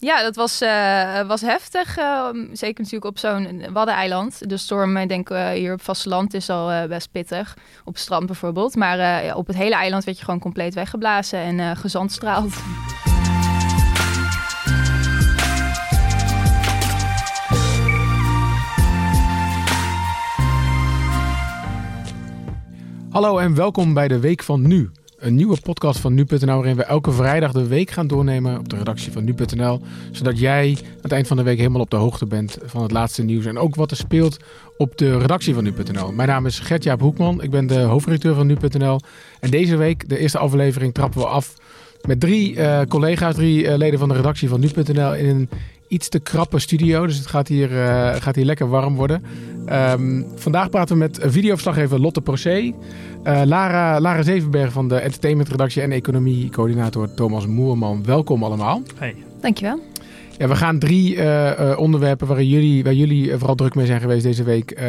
Ja, dat was, uh, was heftig. Uh, zeker natuurlijk op zo'n Waddeneiland. De storm, ik denk uh, hier op vasteland is al best pittig. Op het strand bijvoorbeeld. Maar op het hele eiland werd je gewoon compleet weggeblazen en gezandstraald. Hallo en welkom bij de Week van Nu. Een nieuwe podcast van Nu.nl waarin we elke vrijdag de week gaan doornemen op de redactie van Nu.nl. Zodat jij aan het eind van de week helemaal op de hoogte bent van het laatste nieuws. En ook wat er speelt op de redactie van Nu.nl. Mijn naam is Gert-Jaap Hoekman. Ik ben de hoofdredacteur van Nu.nl. En deze week, de eerste aflevering, trappen we af met drie uh, collega's, drie uh, leden van de redactie van Nu.nl in een iets te krappe studio. Dus het gaat hier, uh, gaat hier lekker warm worden. Um, vandaag praten we met videoverslaggever Lotte Procé. Uh, Lara, Lara Zevenberg van de entertainmentredactie en economiecoördinator Thomas Moerman. Welkom allemaal. Hey. Dankjewel. Ja, we gaan drie uh, onderwerpen waar jullie, waar jullie vooral druk mee zijn geweest deze week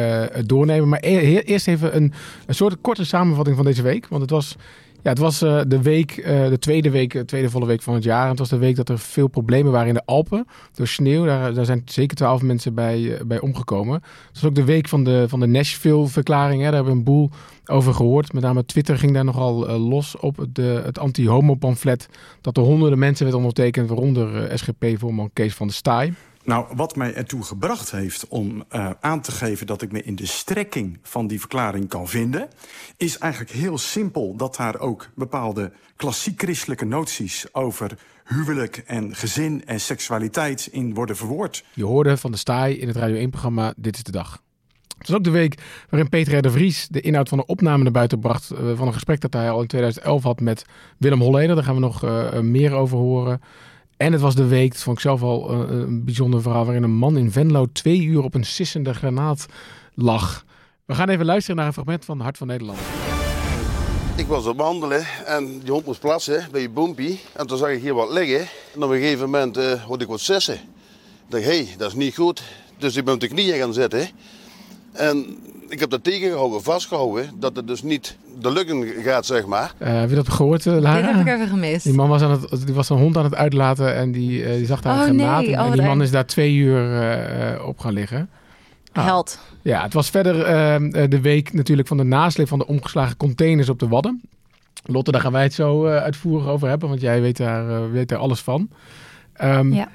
doornemen. Maar e eerst even een, een soort korte samenvatting van deze week. Want het was ja, het was uh, de week, uh, de tweede week, de tweede volle week van het jaar. En het was de week dat er veel problemen waren in de Alpen. Door sneeuw, daar, daar zijn zeker twaalf mensen bij, bij omgekomen. Het was ook de week van de, van de Nashville-verklaring. Daar hebben we een boel over gehoord. Met name Twitter ging daar nogal los op. De, het anti-homo-pamflet dat door honderden mensen werd ondertekend. Waaronder SGP-voorman Kees van der Staaij. Nou, wat mij ertoe gebracht heeft om uh, aan te geven... dat ik me in de strekking van die verklaring kan vinden... is eigenlijk heel simpel dat daar ook bepaalde klassiek-christelijke noties... over huwelijk en gezin en seksualiteit in worden verwoord. Je hoorde van de Staai in het Radio 1-programma Dit is de Dag. Het was ook de week waarin Peter R. de Vries de inhoud van de opname naar buiten bracht... Uh, van een gesprek dat hij al in 2011 had met Willem Holleder. Daar gaan we nog uh, meer over horen... En het was de week, dat vond ik zelf al uh, een bijzonder verhaal, waarin een man in Venlo twee uur op een sissende granaat lag. We gaan even luisteren naar een fragment van Hart van Nederland. Ik was op wandelen en die hond moest plassen bij je boompie. En toen zag ik hier wat liggen. En op een gegeven moment uh, hoorde ik wat sissen. Ik dacht, hé, hey, dat is niet goed. Dus ik ben op de knieën gaan zitten. En ik heb dat tegengehouden, vastgehouden, dat het dus niet de lukken gaat, zeg maar. Uh, heb je dat gehoord, uh, Lara? Dit heb ik even gemist. Die man was, aan het, die was een hond aan het uitlaten en die, uh, die zag daar oh, een granaat. Nee. Oh, en die man is daar twee uur op gaan liggen. Ah. Held. Ja, het was verder ehm, de week natuurlijk van de nasleep van de omgeslagen containers op de Wadden. Lotte, daar gaan wij het zo uitvoerig over hebben, want jij weet daar, weet daar alles van. Um, ja.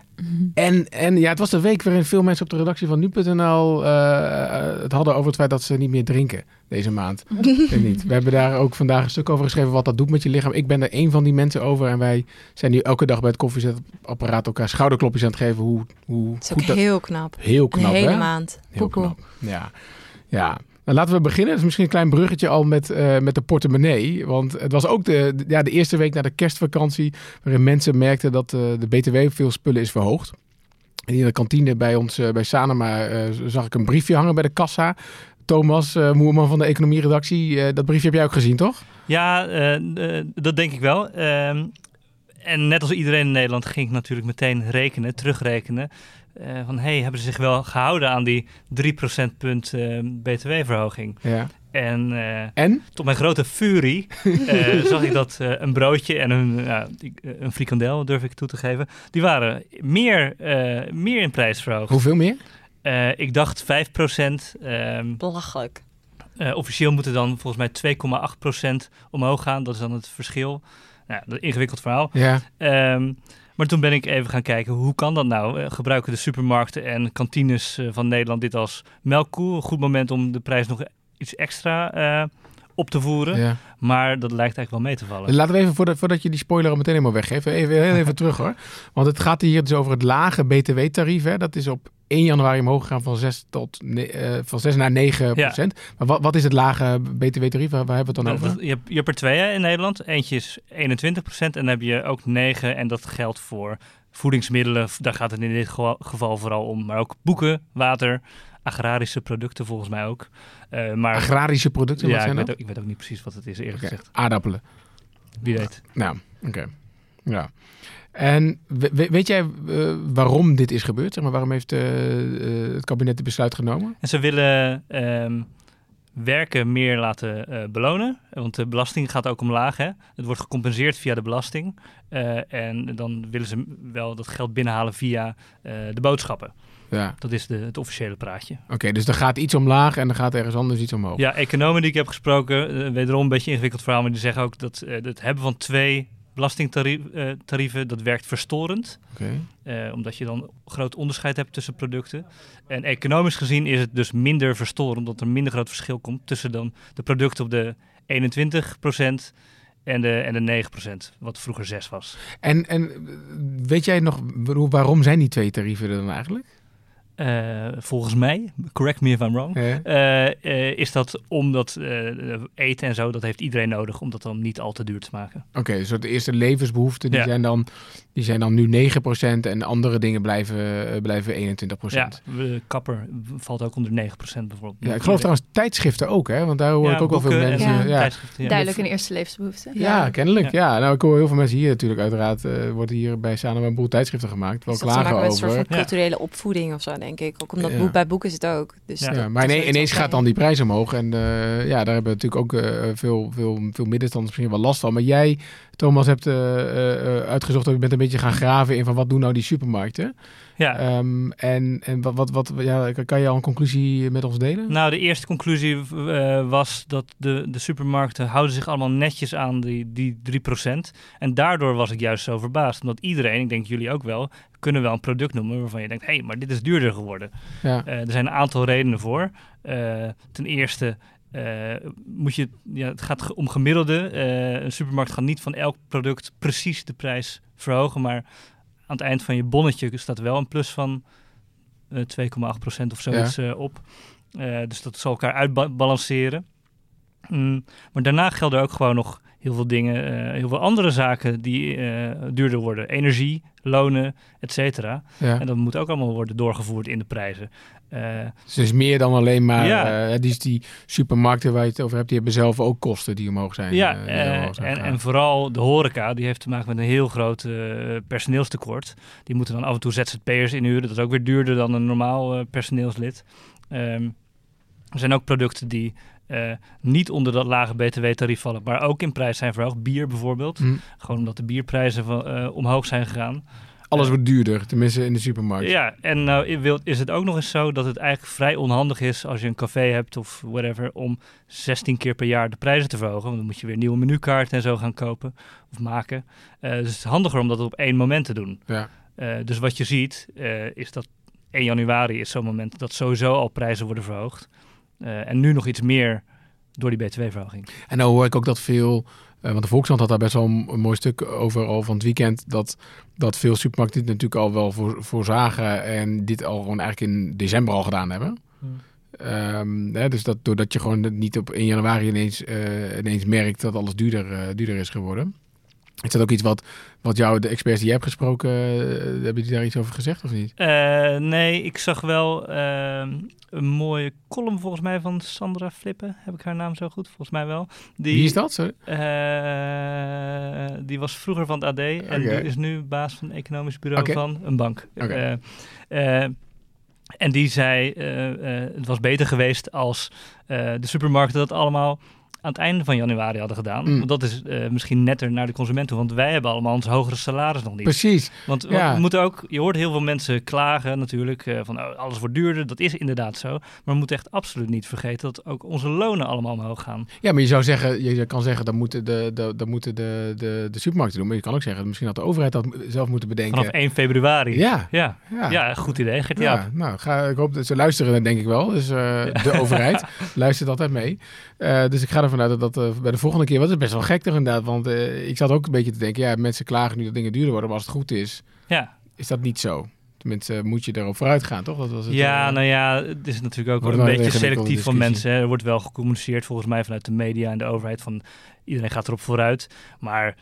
En, en ja, het was de week waarin veel mensen op de redactie van Nu.nl uh, het hadden over het feit dat ze niet meer drinken deze maand. niet. We hebben daar ook vandaag een stuk over geschreven wat dat doet met je lichaam. Ik ben er één van die mensen over en wij zijn nu elke dag bij het koffiezetapparaat elkaar schouderklopjes aan het geven. Hoe, hoe het is ook heel knap. Heel knap, Een hele hè? maand. Heel knap. Ja. Ja, nou, laten we beginnen. Dat is misschien een klein bruggetje al met, uh, met de portemonnee. Want het was ook de, ja, de eerste week na de kerstvakantie... waarin mensen merkten dat uh, de BTW op veel spullen is verhoogd. En in de kantine bij ons, uh, bij Sanema, zag ik een briefje hangen bij de kassa. Thomas Moerman van de economieredactie, dat briefje heb jij ook gezien, toch? Ja, dat denk ik wel. Ehm, en net als iedereen in Nederland ging ik natuurlijk meteen rekenen, terugrekenen. Uh, van hey, hebben ze zich wel gehouden aan die 3 procentpunt uh, btw-verhoging? Ja. En, uh, en, tot mijn grote furie zag ik dat een broodje en een, een frikandel, durf ik toe te geven, die waren meer, meer in prijs verhoogd. Hoeveel meer? ik dacht 5 procent. Um, Belachelijk. officieel moeten dan volgens mij 2,8 procent omhoog gaan. Dat is dan het verschil. Nou, dat ingewikkeld verhaal. Ja. Um, maar toen ben ik even gaan kijken, hoe kan dat nou? Eh, gebruiken de supermarkten en kantines eh, van Nederland dit als melkkoe? Een goed moment om de prijs nog iets extra uh, op te voeren. Ja. Maar dat lijkt eigenlijk wel mee te vallen. Laten we even, voordat, voordat je die spoiler al meteen helemaal weggeeft, even, heel even terug hoor. Want het gaat hier dus over het lage btw-tarief. Dat is op 1 januari omhoog gegaan van 6, tot, uh, van 6 naar 9 ja. procent. Maar wat, wat is het lage btw-tarief? Waar, waar, hebben we het dan nou, over? Je hebt, je hebt er twee in Nederland. Eentje is 21 procent en dan heb je ook 9 en dat geldt voor voedingsmiddelen. Daar gaat het in dit geval vooral om. Maar ook boeken, water, agrarische producten volgens mij ook. Uh, maar, agrarische producten, ja, wat zijn ik? Weet ook, ik weet ook niet precies wat het is, eerlijk okay. gezegd. Aardappelen. Wie weet. Nou, oké. Okay. Ja. En weet jij uh, waarom dit is gebeurd? Zeg maar, waarom heeft uh, uh, het kabinet het besluit genomen? En ze willen um, werken meer laten eh, belonen. Want de belasting gaat ook omlaag. Hè? Het wordt gecompenseerd via de belasting. Eh, en dan willen ze wel dat geld binnenhalen via eh, de boodschappen. Ja. Dat is de, het officiële praatje. Oké, dus er gaat iets omlaag en er gaat ergens anders iets omhoog. Ja, economen die ik heb gesproken, eh, wederom een beetje ingewikkeld verhaal, maar die zeggen ook dat eh, het hebben van twee belastingtarieven, dat werkt verstorend. Eh, omdat je dan groot onderscheid hebt tussen producten. En economisch gezien is het dus minder verstorend, omdat er minder groot verschil komt tussen dan de producten op de 21% en de, en de 9%, wat vroeger 6 was. En, en weet jij nog waarom- waarom zijn die twee tarieven er dan eigenlijk? Eh, volgens mij, correct me if I'm wrong, eh, eh, is dat omdat eh, eten en zo, dat heeft iedereen nodig om dat dan niet al te duur te maken. Oké, dus de eerste levensbehoeften die Ja. zijn, dan, die zijn dan nu 9% en andere dingen blijven, blijven 21%. Ja, we- kapper valt ook onder 9% bijvoorbeeld. Ja, ik geloof trouwens tijdschriften ook, hè? Want daar hoor Ja, ik ook wel veel mensen. Ja, tijdschriften, ja. Duidelijk een eerste levensbehoefte. ja, kennelijk. Ja. Ja. nou, ik hoor heel veel mensen hier natuurlijk. Uiteraard eh wordt hier bij Sanoma een boel tijdschriften gemaakt. Wel Is dat te maken klagen met een soort over. van Ja. culturele opvoeding of zo, denk ik. Ook omdat Ja. boek bij boek is het ook. Dus Ja. dat- maar ineens iets gaat dan die prijs omhoog. En eh, ja, daar hebben natuurlijk ook eh, veel, veel, veel middenstanders misschien wel last van. Maar jij, Thomas, hebt eh, uitgezocht dat je bent een beetje gaan graven in van wat doen nou die supermarkten. Ja, Ehm, en en wat, wat, wat, ja, kan je al een conclusie met ons delen? Nou, de eerste conclusie eh, was dat de, de supermarkten houden zich allemaal netjes aan die, die 3%. En daardoor was ik juist zo verbaasd. Omdat iedereen, ik denk jullie ook wel, kunnen wel een product noemen waarvan je denkt, hé, hey, maar dit is duurder geworden. Ja. Eh, er zijn een aantal redenen voor. Eh, ten eerste moet je, ja, het gaat om gemiddelde. Eh, een supermarkt gaat niet van elk product precies de prijs verhogen, maar aan het eind van je bonnetje staat wel een plus van eh 2,8% of zoiets eh, op. Eh, dus dat zal elkaar uitbalanceren. Mm, maar daarna gelden ook gewoon nog heel veel dingen, eh, heel veel andere zaken die eh, duurder worden. Energie, lonen, et cetera. Ja. En dat moet ook allemaal worden doorgevoerd in de prijzen. Eh, Dus het is meer dan alleen maar Ja. die, die supermarkten waar je het over hebt, die hebben zelf ook kosten die omhoog zijn. ja, omhoog zijn en, en vooral de horeca, die heeft te maken met een heel groot personeelstekort. Die moeten dan af en toe ZZP'ers inhuren. Dat is ook weer duurder dan een normaal personeelslid. Ehm, er zijn ook producten die eh, niet onder dat lage btw-tarief vallen, maar ook in prijs zijn verhoogd. Bier bijvoorbeeld. Hm. Gewoon omdat de bierprijzen van, eh, omhoog zijn gegaan. Alles wordt duurder, tenminste in de supermarkt. Ja, en nou is het ook nog eens zo dat het eigenlijk vrij onhandig is als je een café hebt of whatever, om 16 keer per jaar de prijzen te verhogen. Want dan moet je weer nieuwe menukaarten en zo gaan kopen of maken. Eh, dus het is handiger om dat op één moment te doen. Ja. Eh, dus wat je ziet is is dat 1 januari is zo'n moment dat sowieso al prijzen worden verhoogd. Eh, en nu nog iets meer door die btw-verhoging. En nou hoor ik ook dat veel, eh, want de Volkskrant had daar best wel een, een mooi stuk over al van het weekend, dat, dat veel supermarkten dit natuurlijk al wel voor, voorzagen en dit al gewoon eigenlijk in december al gedaan hebben. Ehm, hè, dus dat doordat je gewoon niet op 1 januari ineens, eh, ineens merkt dat alles duurder, duurder is geworden. Is dat ook iets wat, wat jou, de experts die je hebt gesproken, eh, hebben die daar iets over gezegd of niet? Eh, nee, ik zag wel ehm, een mooie column volgens mij van Sandra Flippen. Heb ik haar naam zo goed? Volgens mij wel. Die, Wie is dat? Sorry? eh, die was vroeger van het AD en die is nu baas van het economisch bureau van een bank. En die zei, het was beter geweest als de supermarkten dat allemaal aan het einde van januari hadden gedaan. Mm. Want dat is eh, misschien netter naar de consument toe. Want wij hebben allemaal ons hogere salaris nog niet. Precies. Want Ja. we moeten ook, je hoort heel veel mensen klagen natuurlijk eh, van oh, alles wordt duurder. Dat is inderdaad zo. Maar we moeten echt absoluut niet vergeten dat ook onze lonen allemaal omhoog gaan. Ja, maar je zou zeggen, je, kan zeggen dat moeten de, de, dat moeten de, de, de supermarkten doen. Maar je kan ook zeggen, misschien had de overheid dat zelf moeten bedenken. Vanaf 1 februari. Ja, Ja, ja. ja. goed idee. Gert Ja, nou, ga, ik hoop dat ze luisteren, denk ik wel. Dus eh, de overheid luistert altijd mee. Dus ik ga ervan uit dat dat eh, bij de volgende keer... Wat is best wel gek toch inderdaad. Want eh, ik zat ook een beetje te denken... Ja, mensen klagen nu dat dingen duurder worden. Maar als het goed is, Ja. is dat niet zo. Tenminste, moet je erop vooruit gaan, toch? Dat was het, ja, eh, nou ja, het is natuurlijk ook een wel een beetje selectief van mensen. hè. Er wordt wel gecommuniceerd volgens mij vanuit de media en de overheid van iedereen gaat erop vooruit. Maar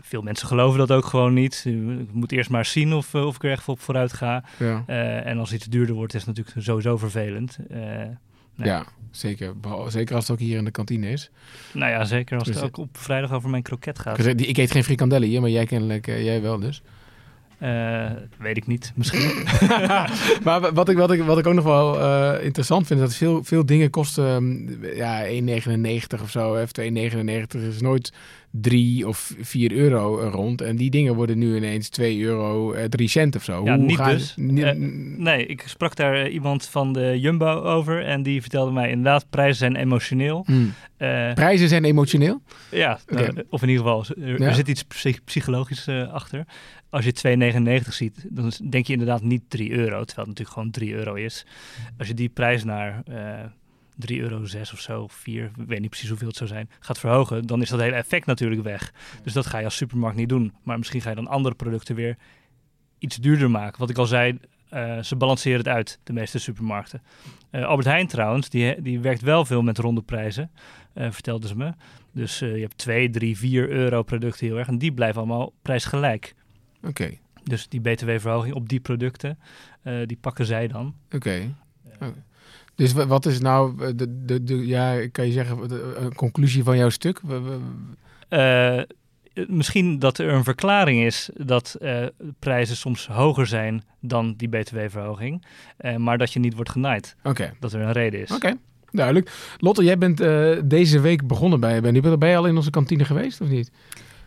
veel mensen geloven dat ook gewoon niet. Ik moet eerst maar zien of, eh, of ik er echt op vooruit ga. ja. Eh, en als iets duurder wordt, is het natuurlijk sowieso vervelend. Eh, nee. ja, zeker. Zeker als het ook hier in de kantine is. Nou ja, zeker als het Dus, ook op vrijdag over mijn kroket gaat. Ik, ik eet geen frikandellen hier, maar jij kennelijk, eh, jij wel dus. Eh, weet ik niet, misschien. maar wat ik, wat, ik, wat ik ook nog wel eh, interessant vind, is dat veel, veel dingen kosten um, ja, 1,99 of zo. Of 2,99 is nooit 3 of 4 euro rond. En die dingen worden nu ineens 2 euro, uh, 3 cent of zo. Ja, Hoe niet gaan- dus. Eh, nee, ik sprak daar eh, iemand van de Jumbo over en die vertelde mij inderdaad, prijzen zijn emotioneel. Hmm. Eh, Prijzen zijn emotioneel. Ja, nou, of in ieder geval, er, Ja. er zit iets psych- psychologisch eh, achter. Als je 2,99 ziet, dan denk je inderdaad niet 3 euro, terwijl het natuurlijk gewoon 3 euro is. Als je die prijs naar eh 3 euro 6 of zo, of 4, ik weet niet precies hoeveel het zou zijn, gaat verhogen, dan is dat hele effect natuurlijk weg. Dus dat ga je als supermarkt niet doen. Maar misschien ga je dan andere producten weer iets duurder maken. Wat ik al zei, eh, ze balanceren het uit, de meeste supermarkten. Eh, Albert Heijn trouwens, die, die werkt wel veel met ronde prijzen, eh vertelden ze me. Dus je hebt 2, 3, 4 euro producten heel erg. En die blijven allemaal prijsgelijk. Oké, Dus die btw-verhoging op die producten, eh, die pakken zij dan. oké. Oh. Dus wa- wat is nou eh, de, de, de, ja, kan je zeggen, de- een conclusie van jouw stuk? Eh, misschien dat er een verklaring is dat eh, prijzen soms hoger zijn dan die btw-verhoging. eh, maar dat je niet wordt genaaid. Oké, Dat er een reden is. oké. Duidelijk. Lotte, jij bent eh, deze week begonnen bij, Nubel. Ben je al in onze kantine geweest of niet?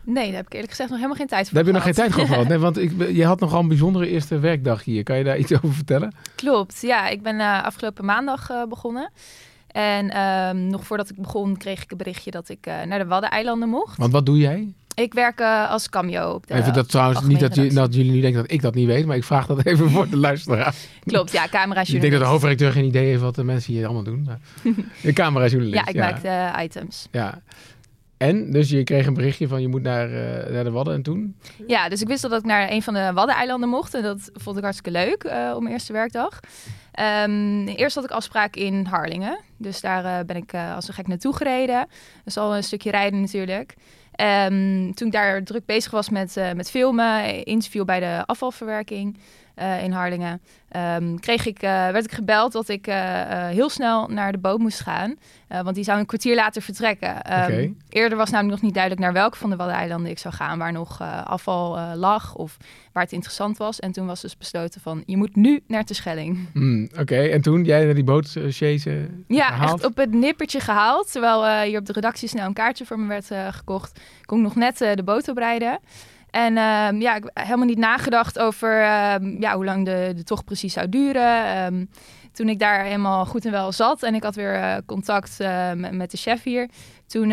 Nee, daar heb ik eerlijk gezegd nog helemaal geen tijd voor Daar heb je nog geen tijd voor gehad. Nee, want ik, je had nogal een bijzondere eerste werkdag hier. Kan je daar iets over vertellen? Klopt, ja. Ik ben eh, afgelopen maandag eh, begonnen. En ehm, nog voordat ik begon kreeg ik een berichtje dat ik eh, naar de Waddeneilanden mocht. Want wat doe jij? Ik werk als cameo op de even dat trouwens niet dat, je, redactie. dat jullie nu denken dat ik dat niet weet, maar ik vraag dat even voor de luisteraar. Klopt, ja, camerajournalist. Ik denk dat de hoofdredacteur geen idee heeft wat de mensen hier allemaal doen. maar- camerajournalist. Ja, ik maak de items. Ja. En, dus je kreeg een berichtje van je moet naar, eh, naar de Wadden en toen? Ja, dus ik wist al dat ik naar een van de Waddeneilanden mocht. En dat vond ik hartstikke leuk eh, mijn eerste werkdag. Ehm, eerst had ik afspraak in Harlingen. Dus daar eh, ben ik als een gek naartoe gereden. Dat is al een stukje rijden natuurlijk. Ehm, toen ik daar druk bezig was met, met filmen, interview bij de afvalverwerking eh, in Harlingen, ehm, kreeg ik, eh, werd ik gebeld dat ik eh, heel snel naar de boot moest gaan. Want die zou een kwartier later vertrekken. Ehm. Eerder was namelijk nog niet duidelijk naar welke van de Waddeneilanden ik zou gaan, waar nog afval lag of waar het interessant was. En toen was dus besloten van, je moet nu naar Terschelling. Hmm, Oké, en toen jij naar die boot Ja, gehaald? echt op het nippertje gehaald. Terwijl hier op de redactie snel een kaartje voor me werd gekocht. Kon ik nog net de boot oprijden. En ehm, ja, ik heb helemaal niet nagedacht over ehm, ja, hoe lang de, de tocht precies zou duren. Ehm, toen ik daar helemaal goed en wel zat en ik had weer eh, contact eh, met, met de chef hier. Toen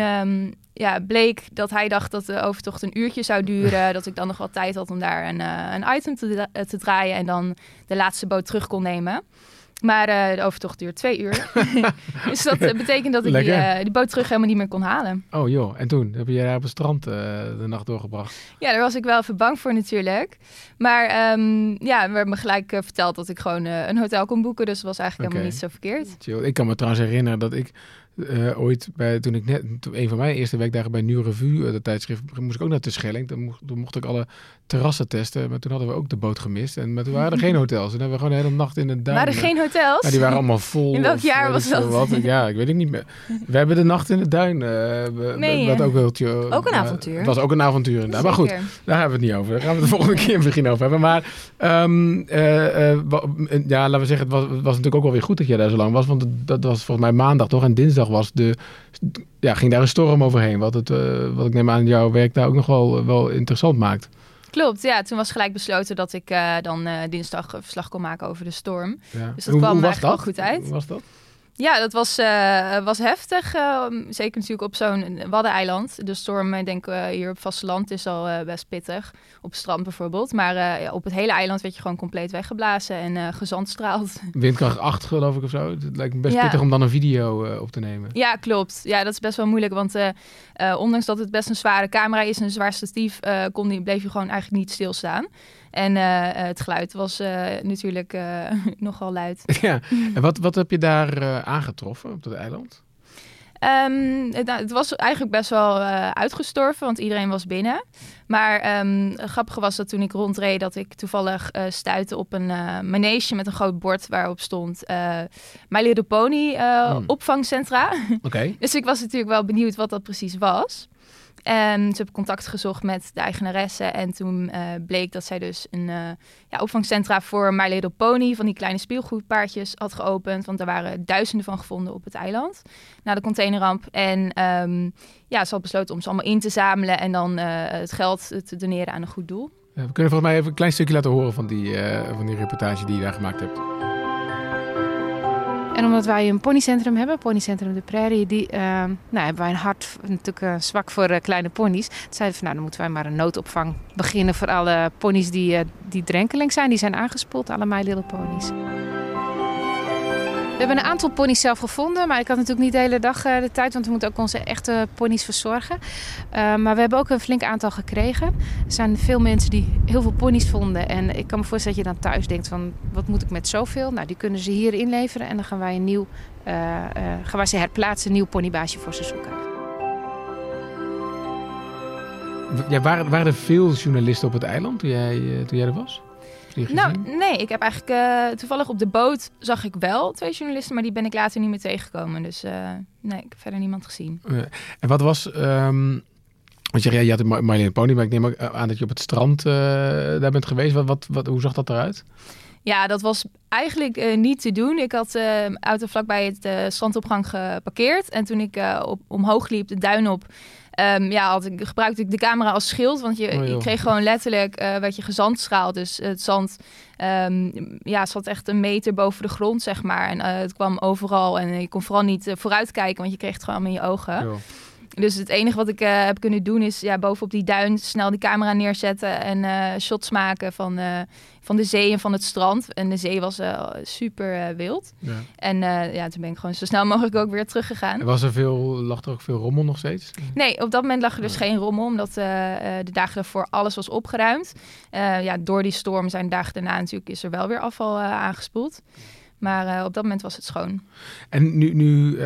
ja, bleek dat hij dacht dat de overtocht een uurtje zou duren. dat ik dan nog wel tijd had om daar een, eh, een item te, te draaien en dan de laatste boot terug kon nemen. Maar eh, de overtocht duurt twee uur. dus dat eh, betekent dat ik die, eh, die boot terug helemaal niet meer kon halen. Oh joh, en toen heb je daar op het strand de nacht doorgebracht? Ja, daar was ik wel even bang voor natuurlijk. Maar ehm, ja, werd me gelijk verteld dat ik gewoon een hotel kon boeken. Dus dat was eigenlijk helemaal niet zo verkeerd. Chill. Ik kan me trouwens herinneren dat ik eh, ooit, bij, toen ik net, toen een van mijn eerste werkdagen bij Nieuw Revue, eh, de tijdschrift, moest ik ook naar. Toen mocht, toen mocht ik alle terrassen testen, maar toen hadden we ook de boot gemist. En, maar toen waren er geen hotels. En dan hebben we gewoon de hele nacht in de duin. waren er eh, geen hotels? Ja, die waren allemaal vol. In welk of jaar was dat? Wat. Ja, ik weet het niet meer. We hebben de nacht in de duin. eh je? wat ook wel. Ook een eh, avontuur. Het was ook een avontuur inderdaad. Maar goed, daar hebben we het niet over. Daar gaan we het de volgende keer misschien over hebben. Maar ehm, eh, eh, ja, laten we zeggen, het was, was natuurlijk ook wel weer goed dat jij daar zo lang was. Want dat was volgens mij maandag toch? En dinsdag was de, ja, ging daar een storm overheen. Wat, het, eh, wat ik neem aan jouw werk daar ook nog wel, wel interessant maakt. Klopt, ja. Toen was gelijk besloten dat ik eh, dan eh, dinsdag een verslag kon maken over de storm. Ja. Dus dat kwam eigenlijk wel goed uit. Hoe was dat? Ja, dat was, eh, was heftig. eh, zeker natuurlijk op zo'n Waddeneiland. De storm, ik denk eh, hier op vasteland is al eh, best pittig. Op strand bijvoorbeeld. Maar eh, op het hele eiland werd je gewoon compleet weggeblazen en eh gezandstraald. Windkracht 8 geloof ik of zo. Het lijkt me best Ja. pittig om dan een video eh, op te nemen. Ja, klopt. Ja, dat is best wel moeilijk. Want ondanks dat het best een zware camera is en een zwaar statief, kon die, bleef je gewoon eigenlijk niet stilstaan. En het geluid was natuurlijk nogal luid. Ja, en wat, wat heb je daar aangetroffen op dat eiland? Ehm, het, nou, het was eigenlijk best wel eh, uitgestorven, want iedereen was binnen. Maar ehm, het grappige was dat toen ik rondreed, dat ik toevallig eh stuitte op een eh manege met een groot bord waarop stond eh My Little Pony Hmm. opvangcentra. Oké. dus ik was natuurlijk wel benieuwd wat dat precies was. En toen heb ik contact gezocht met de eigenaresse. En toen uh, bleek dat zij dus een uh, ja, opvangcentra voor My Little Pony... van die kleine speelgoedpaardjes had geopend. Want er waren duizenden van gevonden op het eiland. Na de containerramp. En um, ja, ze had besloten om ze allemaal in te zamelen... en dan uh, het geld te doneren aan een goed doel. we kunnen volgens mij even een klein stukje laten horen van die, van die reportage die je daar gemaakt hebt. En omdat wij een ponycentrum hebben, Ponycentrum de Prairie, die, uh, nou, hebben wij een hart natuurlijk uh, zwak voor uh, kleine ponies. Toen zeiden van, nou, dan moeten wij maar een noodopvang beginnen voor alle ponies die, die drenkeling zijn. Die zijn aangespoeld, alle My Little Ponies. We hebben een aantal ponies zelf gevonden, maar ik had natuurlijk niet de hele dag uh, de tijd, want we moeten ook onze echte ponies verzorgen. Uh, maar we hebben ook een flink aantal gekregen. Er zijn veel mensen die heel veel ponies vonden. En ik kan me voorstellen dat je dan thuis denkt van, wat moet ik met zoveel? Nou, die kunnen ze hier inleveren en dan gaan wij een nieuw, uh, ze herplaatsen, een nieuw ponybaasje voor ze zoeken. Ja, waren, waren er veel journalisten op het eiland toen jij, toen jij er was? Nou, nee, ik heb eigenlijk uh, toevallig op de boot zag ik wel twee journalisten, maar die ben ik later niet meer tegengekomen. Dus uh, nee, ik heb verder niemand gezien. En wat was, um, want je, ja, je had Marlene Pony, maar ik neem ook aan dat je op het strand daar bent geweest. Wat, wat, wat, hoe zag dat eruit? Ja, dat was eigenlijk niet te doen. Ik had uh, auto vlakbij het strandopgang geparkeerd. En toen ik op, omhoog liep, de duin op, Um, ja, had ik, gebruikte ik de camera als schild. Want je, oh, je kreeg gewoon letterlijk, uh, werd je gezandstraald. Dus het zand um, ja, zat echt een meter boven de grond, zeg maar. En uh, het kwam overal. En je kon vooral niet uh, vooruit kijken, want je kreeg het gewoon in je ogen. Dus het enige wat ik uh, heb kunnen doen is ja, bovenop die duin snel die camera neerzetten en uh, shots maken van, uh, van de zee en van het strand. En de zee was super wild. Ja. En ja, toen ben ik gewoon zo snel mogelijk ook weer teruggegaan. Was er veel, lag er ook veel rommel nog steeds? Nee, op dat moment lag er dus geen rommel, omdat de dagen ervoor alles was opgeruimd. ja, door die storm zijn de dagen daarna natuurlijk is er wel weer afval aangespoeld. Maar uh, op dat moment was het schoon. En nu, nu uh,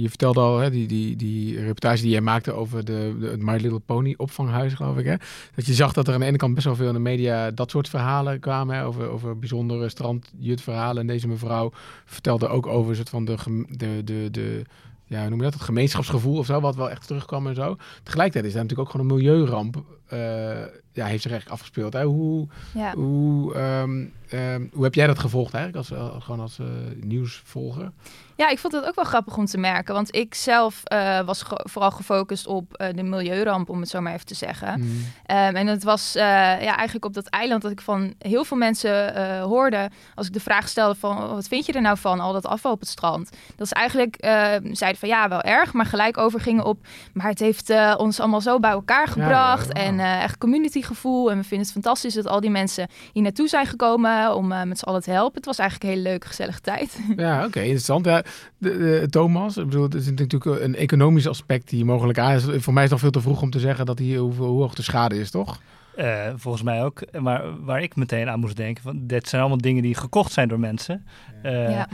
je, vertelde al die, die, die reportage die jij maakte over de, de My Little Pony opvanghuis, geloof ik. Hè? Dat je zag dat er aan de ene kant best wel veel in de media dat soort verhalen kwamen. Over, over bijzondere strandjutverhalen. En deze mevrouw vertelde ook over soort van de, de, de, de ja, noem dat? Het gemeenschapsgevoel of zo, wat wel echt terugkwam en zo. Tegelijkertijd is daar natuurlijk ook gewoon een milieuramp. Uh, ja, heeft zich eigenlijk afgespeeld. Hè? Hoe, ja. hoe, um, um, hoe heb jij dat gevolgd eigenlijk, als, uh, gewoon als uh, nieuwsvolger? Ja, ik vond het ook wel grappig om te merken. Want ik zelf uh, was ge vooral gefocust op de milieuramp, om het zo maar even te zeggen. Mm. Um, en het was ja, eigenlijk op dat eiland dat ik van heel veel mensen hoorde... als ik de vraag stelde van, wat vind je er nou van, al dat afval op het strand? Dat is eigenlijk, zeiden van, ja, wel erg, maar gelijk overgingen op... maar het heeft ons allemaal zo bij elkaar gebracht ja, ja, en echt communitygevoel. En we vinden het fantastisch dat al die mensen hier naartoe zijn gekomen om met z'n allen te helpen. Het was eigenlijk een hele leuke, gezellige tijd. Ja, oké, okay, interessant. Ja, de, de, Thomas, ik bedoel, het is natuurlijk een economisch aspect die mogelijk aan is. Voor mij is het nog veel te vroeg om te zeggen dat hier hoe, hoe hoog de schade is, toch? Uh, volgens mij ook. Maar waar ik meteen aan moest denken, van, dit zijn allemaal dingen die gekocht zijn door mensen. Uh, ja.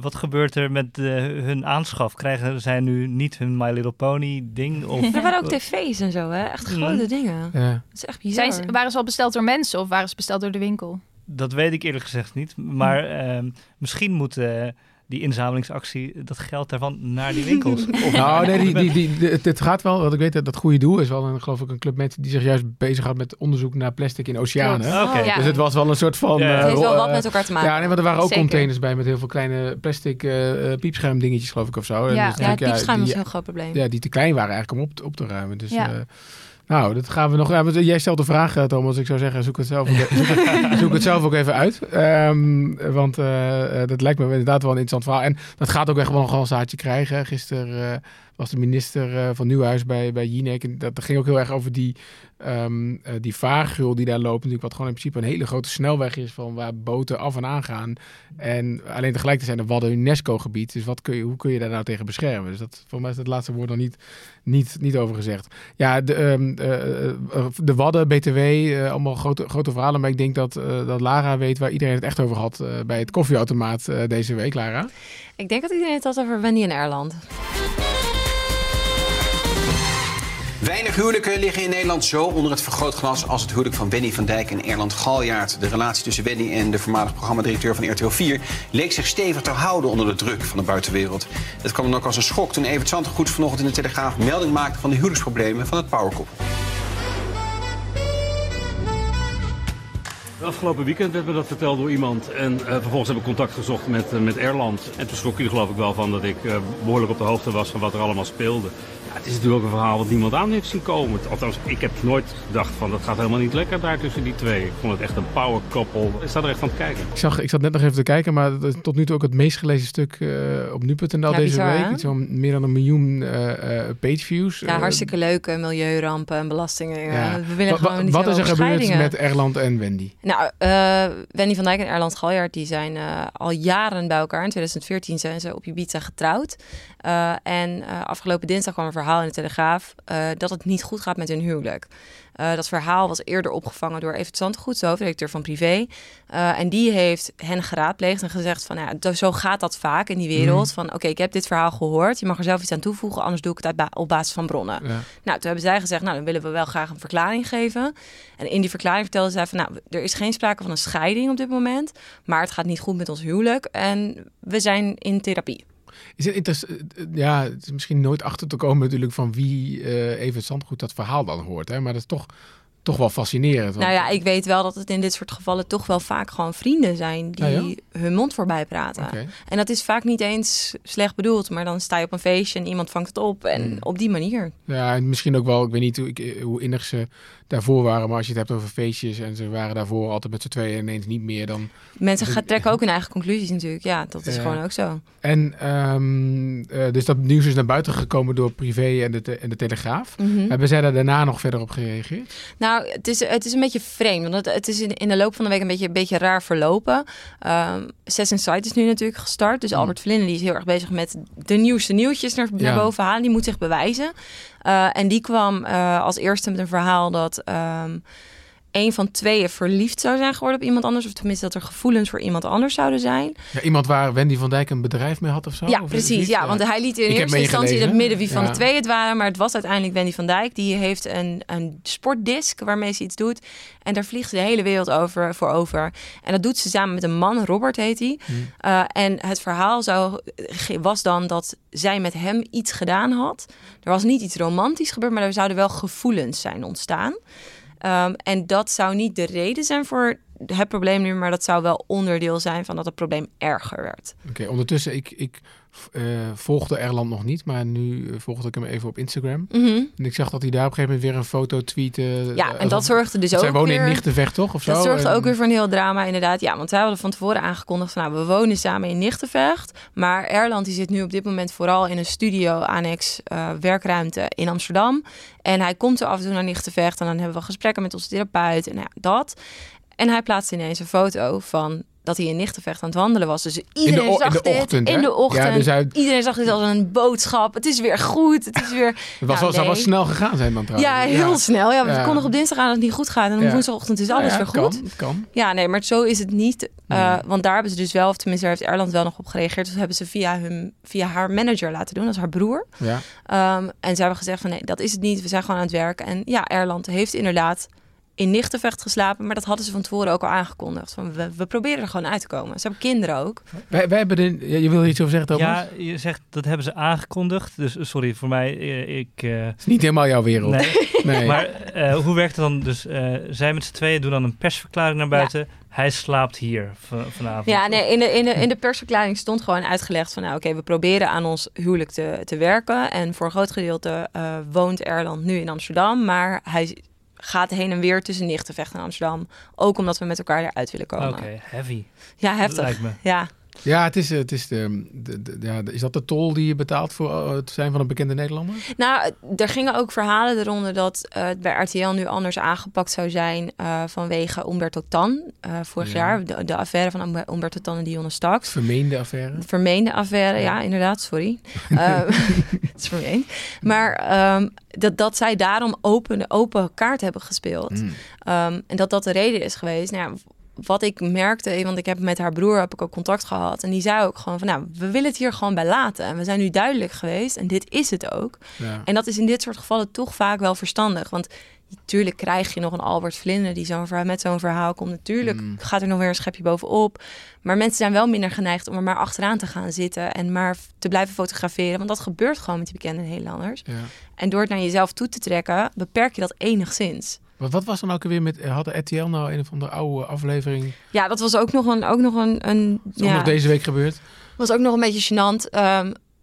Wat gebeurt er met uh, hun aanschaf? Krijgen zij nu niet hun My Little Pony ding? Of... Er waren ook tv's en zo, hè? Echt grote mm. dingen. Ja. Dat is echt bizar. Zijn, waren ze al besteld door mensen of waren ze besteld door de winkel? Dat weet ik eerlijk gezegd niet. Maar hm. misschien moeten die inzamelingsactie, dat geld daarvan naar die winkels. nou, nee, die, die, die, het, gaat wel, wat ik weet, dat, dat goede doel is wel een, geloof ik, een club mensen die zich juist bezighoudt met onderzoek naar plastic in oceanen. Okay. Ja. Dus het was wel een soort van... Ja. Uh, het heeft wel wat met elkaar te maken. Ja, nee, want er waren ook Zeker. containers bij met heel veel kleine plastic uh, piepscherm dingetjes, geloof ik, of zo. Ja, dus ja, het piepscherm is een heel groot probleem. Ja, die te klein waren eigenlijk om op, op te ruimen. Dus... Ja. Uh, nou, dat gaan we nog. Ja, jij stelt de vraag, eh, Thomas. Ik zou zeggen, zoek het zelf ook, zoek het, zoek het zelf ook even uit. Um, want uh, dat lijkt me inderdaad wel een interessant verhaal. En dat gaat ook echt wel een zaadje krijgen. Gisteren uh, was de minister van Nieuwhuis bij, bij Jinek. En dat, dat ging ook heel erg over die um, die vaargul die daar loopt, natuurlijk wat gewoon in principe een hele grote snelweg is van waar boten af en aan gaan. En alleen tegelijkertijd zijn er Wadden UNESCO-gebied. Dus wat kun je, hoe kun je daar nou tegen beschermen? Dus dat, voor mij is het laatste woord nog niet, niet, niet over gezegd. Ja, de, um, uh, de Wadden, BTW, allemaal grote, grote verhalen. Maar ik denk dat, dat Lara weet waar iedereen het echt over had bij het koffieautomaat deze week, Lara. Ik denk dat iedereen het had over Wendy in Erland. Weinig huwelijken liggen in Nederland zo onder het vergrootglas als het huwelijk van Wendy van Dijk en Erland Galjaard. De relatie tussen Wendy en de voormalig programmadirecteur van RTL 4 leek zich stevig te houden onder de druk van de buitenwereld. Het kwam dan ook als een schok toen Evert Zandgoed vanochtend in de Telegraaf melding maakte van de huwelijksproblemen van het powerkoppel. Afgelopen weekend werd me dat verteld door iemand. En uh, vervolgens heb ik contact gezocht met, uh, met Erland. En toen schrok er geloof ik wel van dat ik uh, behoorlijk op de hoogte was van wat er allemaal speelde. Ja, het is natuurlijk ook een verhaal wat niemand aan heeft zien komen. Althans, ik heb nooit gedacht van dat gaat helemaal niet lekker daar tussen die twee. Ik vond het echt een power couple. Ik sta er echt van te kijken. Ik, zag, ik zat net nog even te kijken, maar tot nu toe ook het meest gelezen stuk op nu.nl ja, deze bizar, week. Iets van meer dan een miljoen pageviews. Ja, hartstikke leuke milieurampen en belastingen. Ja. We willen gewoon niet Wat is er gebeurd met Erland en Wendy? Nou, uh, Wendy van Dijk en Erland Galjaard die zijn uh, al jaren bij elkaar. In 2014 zijn ze op Ibiza getrouwd. Uh, en afgelopen dinsdag kwam een verhaal in de Telegraaf dat het niet goed gaat met hun huwelijk. Uh, dat verhaal was eerder opgevangen door Evert Zandgoed, de hoofdredacteur van Privé. Uh, en die heeft hen geraadpleegd en gezegd van, ja, zo gaat dat vaak in die wereld. Mm. Van, oké, ik heb dit verhaal gehoord. Je mag er zelf iets aan toevoegen, anders doe ik het uit op basis van bronnen. Ja. Nou, toen hebben zij gezegd, nou, dan willen we wel graag een verklaring geven. En in die verklaring vertelden zij van, nou, er is geen sprake van een scheiding op dit moment. Maar het gaat niet goed met ons huwelijk en we zijn in therapie. Is het, interessant? ja, het is misschien nooit achter te komen natuurlijk van wie uh, even Zandgoed dat verhaal dan hoort. Hè? Maar dat is toch, toch wel fascinerend. Nou ja, ik weet wel dat het in dit soort gevallen toch wel vaak gewoon vrienden zijn die hun mond voorbij praten. En dat is vaak niet eens slecht bedoeld, maar dan sta je op een feestje en iemand vangt het op en hmm. op die manier. Ja, en misschien ook wel, ik weet niet hoe, ik, hoe innig ze daarvoor waren. Maar als je het hebt over feestjes en ze waren daarvoor altijd met z'n tweeën en ineens niet meer, dan... Mensen gaan trekken ook hun eigen conclusies natuurlijk. Ja, dat is gewoon ook zo. En um, uh, dus dat nieuws is naar buiten gekomen door Privé en de, en de Telegraaf. Mm Hebben zij daar daarna nog verder op gereageerd? Nou, het is, het is een beetje vreemd. Want het, het is in, in de loop van de week een beetje, een beetje raar verlopen. Um, Sess Insight is nu natuurlijk gestart. Dus mm. Albert die is heel erg bezig met de nieuwste nieuwtjes naar, naar boven halen. Die moet zich bewijzen. Uh, en die kwam uh, als eerste met een verhaal dat um, een van tweeën verliefd zou zijn geworden op iemand anders. Of tenminste dat er gevoelens voor iemand anders zouden zijn. Ja, iemand waar Wendy van Dijk een bedrijf mee had of zo? Ja, precies. Ja, want hij liet in eerste instantie in het midden wie van de twee het waren. Maar het was uiteindelijk Wendy van Dijk. Die heeft een, een sportdisc waarmee ze iets doet. En daar vliegt ze de hele wereld over, voor over. En dat doet ze samen met een man, Robert heet hij. Hmm. Uh, en het verhaal zou, was dan dat zij met hem iets gedaan had. Er was niet iets romantisch gebeurd, maar er zouden wel gevoelens zijn ontstaan. Um, en dat zou niet de reden zijn voor het probleem nu, maar dat zou wel onderdeel zijn van dat het probleem erger werd. Oké, ondertussen, ik, ik uh, volgde Erland nog niet, maar nu uh, volgde ik hem even op Instagram. Mm -hmm. En ik zag dat hij daar op een gegeven moment weer een foto tweette. Ja, en dat zorgde dus ook Zij wonen weer, in Nichtenvecht, toch? Of dat zo? zorgde ook weer voor een heel drama, inderdaad. Ja, want wij hadden van tevoren aangekondigd van, nou, we wonen samen in Nichtenvecht. Maar Erland die zit nu op dit moment vooral in een studio, annex, uh, werkruimte in Amsterdam. En hij komt er af en toe naar Nichtenvecht en dan hebben we gesprekken met onze therapeut en nou ja, dat. En hij plaatst ineens een foto van dat hij in Nichtenvecht aan het wandelen was. Dus iedereen in de, zag in de ochtend, dit in de ochtend. Ja, dus. Iedereen zag dit als een boodschap. Het is weer goed. Het is weer. Het was, ja, wel, snel gegaan zijn dan trouwens. Ja, heel snel. Ja, we ja. konden op dinsdag aan dat het niet goed gaat. En op woensdagochtend is alles weer goed. Kan, kan. Ja, nee, maar zo is het niet. Uh, want daar hebben ze dus wel, of tenminste daar heeft Erland wel nog op gereageerd. Dus hebben ze via, hun, via haar manager laten doen, dat is haar broer. Ja. Um, en ze hebben gezegd van nee, dat is het niet. We zijn gewoon aan het werken. En ja, Erland heeft inderdaad in Nichtenvecht geslapen. Maar dat hadden ze van tevoren ook al aangekondigd. Van we, we proberen er gewoon uit te komen. Ze hebben kinderen ook. Wij, wij hebben de, je wil iets over zeggen, Thomas? Ja, je zegt dat hebben ze aangekondigd. Dus sorry, voor mij, eh, ik... Uh... Het is niet helemaal jouw wereld. Nee. nee. Maar uh, hoe werkt het dan? Dus uh, zij met z'n tweeën doen dan een persverklaring naar buiten. Ja. Hij slaapt hier vanavond. Ja, nee, in de, in, de, in de persverklaring stond gewoon uitgelegd van... nou oké, we proberen aan ons huwelijk te, te werken. En voor een groot gedeelte woont Erland nu in Amsterdam. Maar hij gaat heen en weer tussen Nichtenvecht en Amsterdam. Ook omdat we met elkaar eruit willen komen. Oké, heavy. Ja, heftig. Lijkt me. Ja. Ja, het is, het is de, de, de, ja, is dat de tol die je betaalt voor uh, het zijn van een bekende Nederlander? Nou, er gingen ook verhalen eronder dat uh, het bij RTL nu anders aangepakt zou zijn uh, vanwege Umberto Tan. vorig ja. jaar, de, de, affaire van Umberto Tan en Dionne Staks. Vermeende affaire? Vermeende affaire, ja, ja inderdaad, sorry. het is vermeend. Maar um, dat, dat zij daarom open, open kaart hebben gespeeld. Mm. Um, en dat dat de reden is geweest. Nou ja, wat ik merkte, want ik heb met haar broer heb ik ook contact gehad. En die zei ook gewoon van nou, we willen het hier gewoon bij laten. En we zijn nu duidelijk geweest. En dit is het ook. Ja. En dat is in dit soort gevallen toch vaak wel verstandig. Want natuurlijk krijg je nog een Albert Vlinder die zo'n verhaal, met zo'n verhaal komt. Natuurlijk Mm. gaat er nog weer een schepje bovenop. Maar mensen zijn wel minder geneigd om er maar achteraan te gaan zitten. En maar te blijven fotograferen. Want dat gebeurt gewoon met die bekende Nederlanders. Ja. En door het naar jezelf toe te trekken, beperk je dat enigszins. Wat, wat was dan ook weer met... Had de RTL nou een of andere oude aflevering... Ja, dat was ook nog een, ook nog een, een Is ook ja, nog deze week gebeurd? was ook nog een beetje gênant.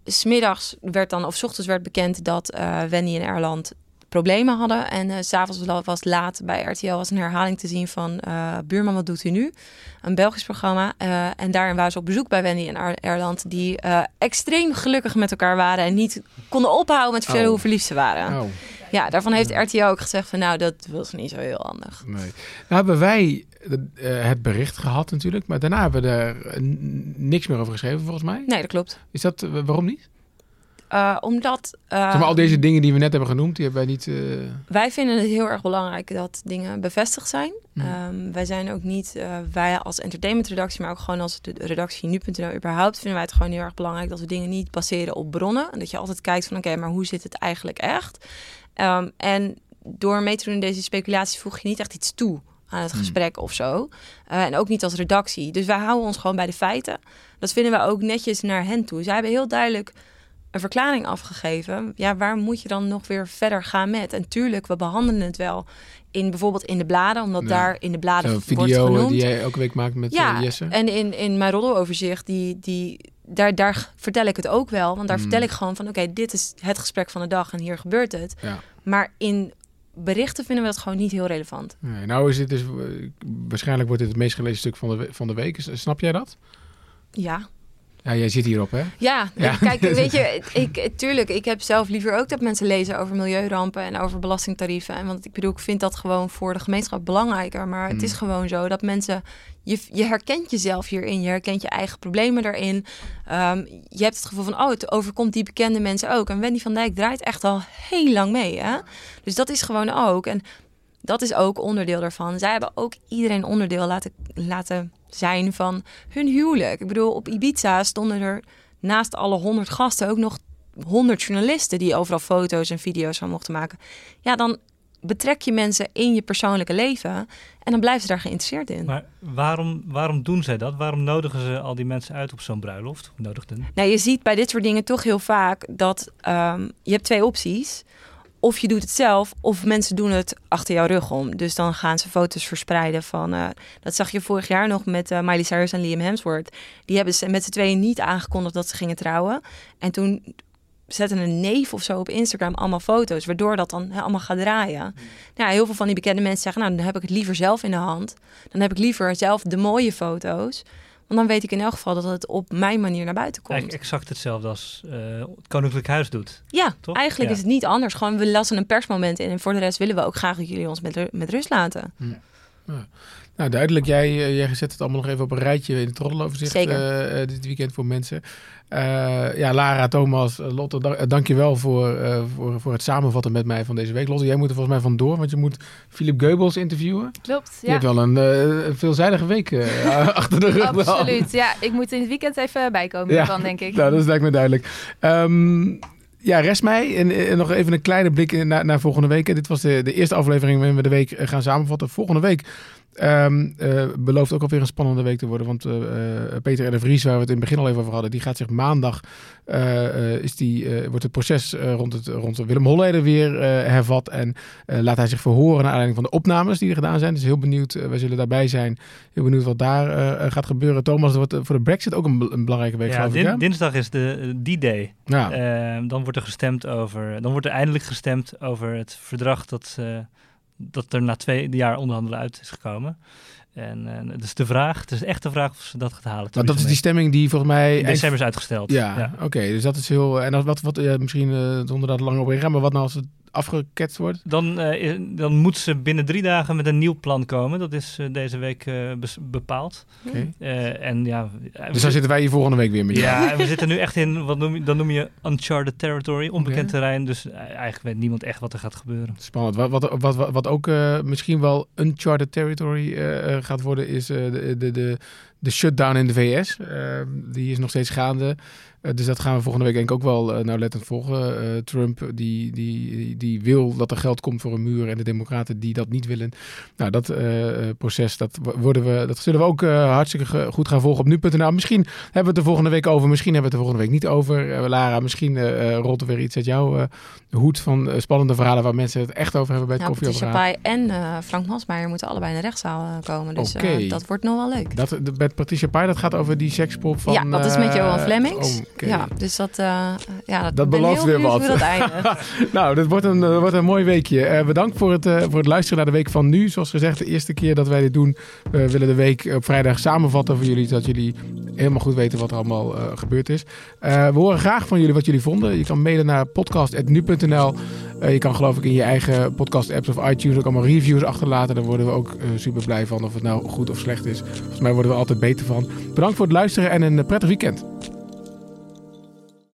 S smiddags werd dan, of s ochtends werd bekend dat eh Wendy en Erland problemen hadden. En eh, s s'avonds was, laat bij RTL was een herhaling te zien van eh, Buurman, wat doet u nu? Een Belgisch programma. Eh, en daarin waren ze op bezoek bij Wendy en Er- Erland, die eh, extreem gelukkig met elkaar waren en niet konden ophouden met vertellen Oh. hoe verliefd ze waren. Oh, Ja, daarvan heeft RTL ook gezegd van nou, dat was niet zo heel handig. nee. Nou hebben wij eh, het bericht gehad natuurlijk. Maar daarna hebben we er eh, niks meer over geschreven volgens mij. Nee, dat klopt. Is dat... eh, waarom niet? Omdat... Zeg maar, al deze dingen die we net hebben genoemd, die hebben wij niet... Wij vinden het heel erg belangrijk dat dingen bevestigd zijn. Mm. Ehm, wij zijn ook niet, wij als entertainmentredactie, maar ook gewoon als de redactie nu.nl überhaupt, vinden wij het gewoon heel erg belangrijk dat we dingen niet baseren op bronnen. En dat je altijd kijkt van oké, maar hoe zit het eigenlijk echt? Ehm, en door mee te doen in deze speculaties voeg je niet echt iets toe aan het gesprek of zo. Eh, en ook niet als redactie. Dus wij houden ons gewoon bij de feiten. Dat vinden we ook netjes naar hen toe. Zij hebben heel duidelijk een verklaring afgegeven. Ja, waar moet je dan nog weer verder gaan met? En tuurlijk, we behandelen het wel in bijvoorbeeld in de bladen, omdat Ja. daar in de bladen Zo'n wordt video eh, genoemd. die jij elke week maakt met ja, eh, Jesse. en in, in mijn roddeloverzicht, die, die, daar, daar vertel ik het ook wel. Want daar Mm. vertel ik gewoon van, oké, dit is het gesprek van de dag en hier gebeurt het. Ja. Maar in berichten vinden we dat gewoon niet heel relevant. Nee, nou is dit dus... eh, waarschijnlijk wordt dit het meest gelezen stuk van de, van de week. Snap jij dat? Ja, Ja, jij zit hierop, hè? Ja, kijk, weet je, ik, tuurlijk, ik heb zelf liever ook dat mensen lezen over milieurampen en over belastingtarieven. En want ik bedoel, ik vind dat gewoon voor de gemeenschap belangrijker. Maar het is gewoon zo dat mensen, je, je herkent jezelf hierin, je herkent je eigen problemen daarin. Ehm, je hebt het gevoel van, oh, het overkomt die bekende mensen ook. En Wendy van Dijk draait echt al heel lang mee, hè? Dus dat is gewoon ook. En dat is ook onderdeel daarvan. Zij hebben ook iedereen onderdeel laten, laten zijn van hun huwelijk. Ik bedoel, op Ibiza stonden er naast alle honderd gasten ook nog honderd journalisten die overal foto's en video's van mochten maken. Ja, dan betrek je mensen in je persoonlijke leven en dan blijven ze daar geïnteresseerd in. Maar waarom, waarom doen zij dat? Waarom nodigen ze al die mensen uit op zo'n bruiloft? Of Nodigden? Nou, je ziet bij dit soort dingen toch heel vaak dat ehm, je hebt twee opties. Of je doet het zelf, of mensen doen het achter jouw rug om. Dus dan gaan ze foto's verspreiden van... eh, dat zag je vorig jaar nog met eh, Miley Cyrus en Liam Hemsworth. Die hebben ze met z'n tweeën niet aangekondigd dat ze gingen trouwen. En toen zetten een neef of zo op Instagram allemaal foto's... waardoor dat dan allemaal gaat draaien. Nou, heel veel van die bekende mensen zeggen... nou, dan heb ik het liever zelf in de hand. Dan heb ik liever zelf de mooie foto's. Want dan weet ik in elk geval dat het op mijn manier naar buiten komt. Eigenlijk exact hetzelfde als eh, het Koninklijk Huis doet. Ja, Toch? eigenlijk Ja. is het niet anders. Gewoon, we lassen een persmoment in. En voor de rest willen we ook graag dat jullie ons met, met rust laten. Nou, duidelijk. Jij, eh, jij zet het allemaal nog even op een rijtje in het roddeloverzicht Zeker. eh, eh, dit weekend voor mensen. Ja, Lara, Thomas, Lotte, da- dank je wel voor, voor, voor het samenvatten met mij van deze week. Lotte, jij moet er volgens mij vandoor, want je moet Philip Geubels interviewen. Klopt, Je ja. hebt wel een, een veelzijdige week achter de rug. Absoluut. Ja, ik moet in het weekend even bijkomen Ja. denk ik. Nou, dat lijkt me duidelijk. Ehm, ja, rest mij. En, en nog even een kleine blik naar, naar volgende week. Dit was de, de eerste aflevering waarin we de week eh, gaan samenvatten. Volgende week ehm, eh, belooft ook alweer een spannende week te worden. Want eh, eh, Peter R. de Vries, waar we het in het begin al even over hadden, die gaat zich maandag, is die, wordt het proces rond, het, rond Willem Holleder weer hervat. En laat hij zich verhoren naar aanleiding van de opnames die er gedaan zijn. Dus heel benieuwd, wij zullen daarbij zijn. Heel benieuwd wat daar gaat gebeuren. Thomas, het wordt voor de Brexit ook een, een belangrijke week, Ja, din- dinsdag is de eh, D-Day. Ja. Eh, dan wordt er gestemd over. Dan wordt er eindelijk gestemd over het verdrag dat, dat er na twee jaar onderhandelen uit is gekomen. En eh, het is de vraag, het is echt de vraag of ze dat gaat halen. Nou, dat is die stemming die volgens mij... In december is uitgesteld. Ja, oké. dus dat is heel... En als, wat, wat eh, misschien eh, zonder dat lang op ingaan, maar wat nou als het afgeketst wordt? Dan, uh, dan moet ze binnen drie dagen met een nieuw plan komen. Dat is uh, deze week uh, bepaald. Okay. en ja, dus dan zitten wij hier volgende week weer met Ja, we zitten nu echt in, wat noem je, dan noem je uncharted territory, onbekend okay. terrein. Dus eigenlijk weet niemand echt wat er gaat gebeuren. Spannend. Wat, wat, wat, wat, wat ook misschien wel uncharted territory gaat worden, is de, de, de, de shutdown in de VS. die is nog steeds gaande. Uh, dus dat gaan we volgende week denk ik ook wel uh, nauwlettend volgen. Uh, Trump die, die, die wil dat er geld komt voor een muur en de democraten die dat niet willen. Nou, dat proces, dat, worden we, dat zullen we ook hartstikke goed gaan volgen op nu.nl. Misschien hebben we het er volgende week over, misschien hebben we het er volgende week niet over. Lara, misschien rolt er weer iets uit jouw hoed van spannende verhalen waar mensen het echt over hebben bij het ja, koffie en Frank Masmeijer moeten allebei in de rechtszaal komen. Dus okay. dat wordt nog wel leuk. Dat, met Patricia Pai, dat gaat over die sekspop van... Ja, dat is met Johan Flemings. Oh, Okay. Ja, dus dat, uh, ja, dat, dat belooft weer wat. Dat nou, dit wordt een, uh, wordt een mooi weekje. Uh, bedankt voor het, voor het luisteren naar de week van nu. Zoals gezegd, de eerste keer dat wij dit doen. We willen de week op vrijdag samenvatten voor jullie. Zodat jullie helemaal goed weten wat er allemaal gebeurd is. we horen graag van jullie wat jullie vonden. Je kan mailen naar podcast.nu.nl. je kan geloof ik in je eigen podcast apps of iTunes ook allemaal reviews achterlaten. Daar worden we ook super blij van of het nou goed of slecht is. Volgens mij worden we altijd beter van. Bedankt voor het luisteren en een prettig weekend.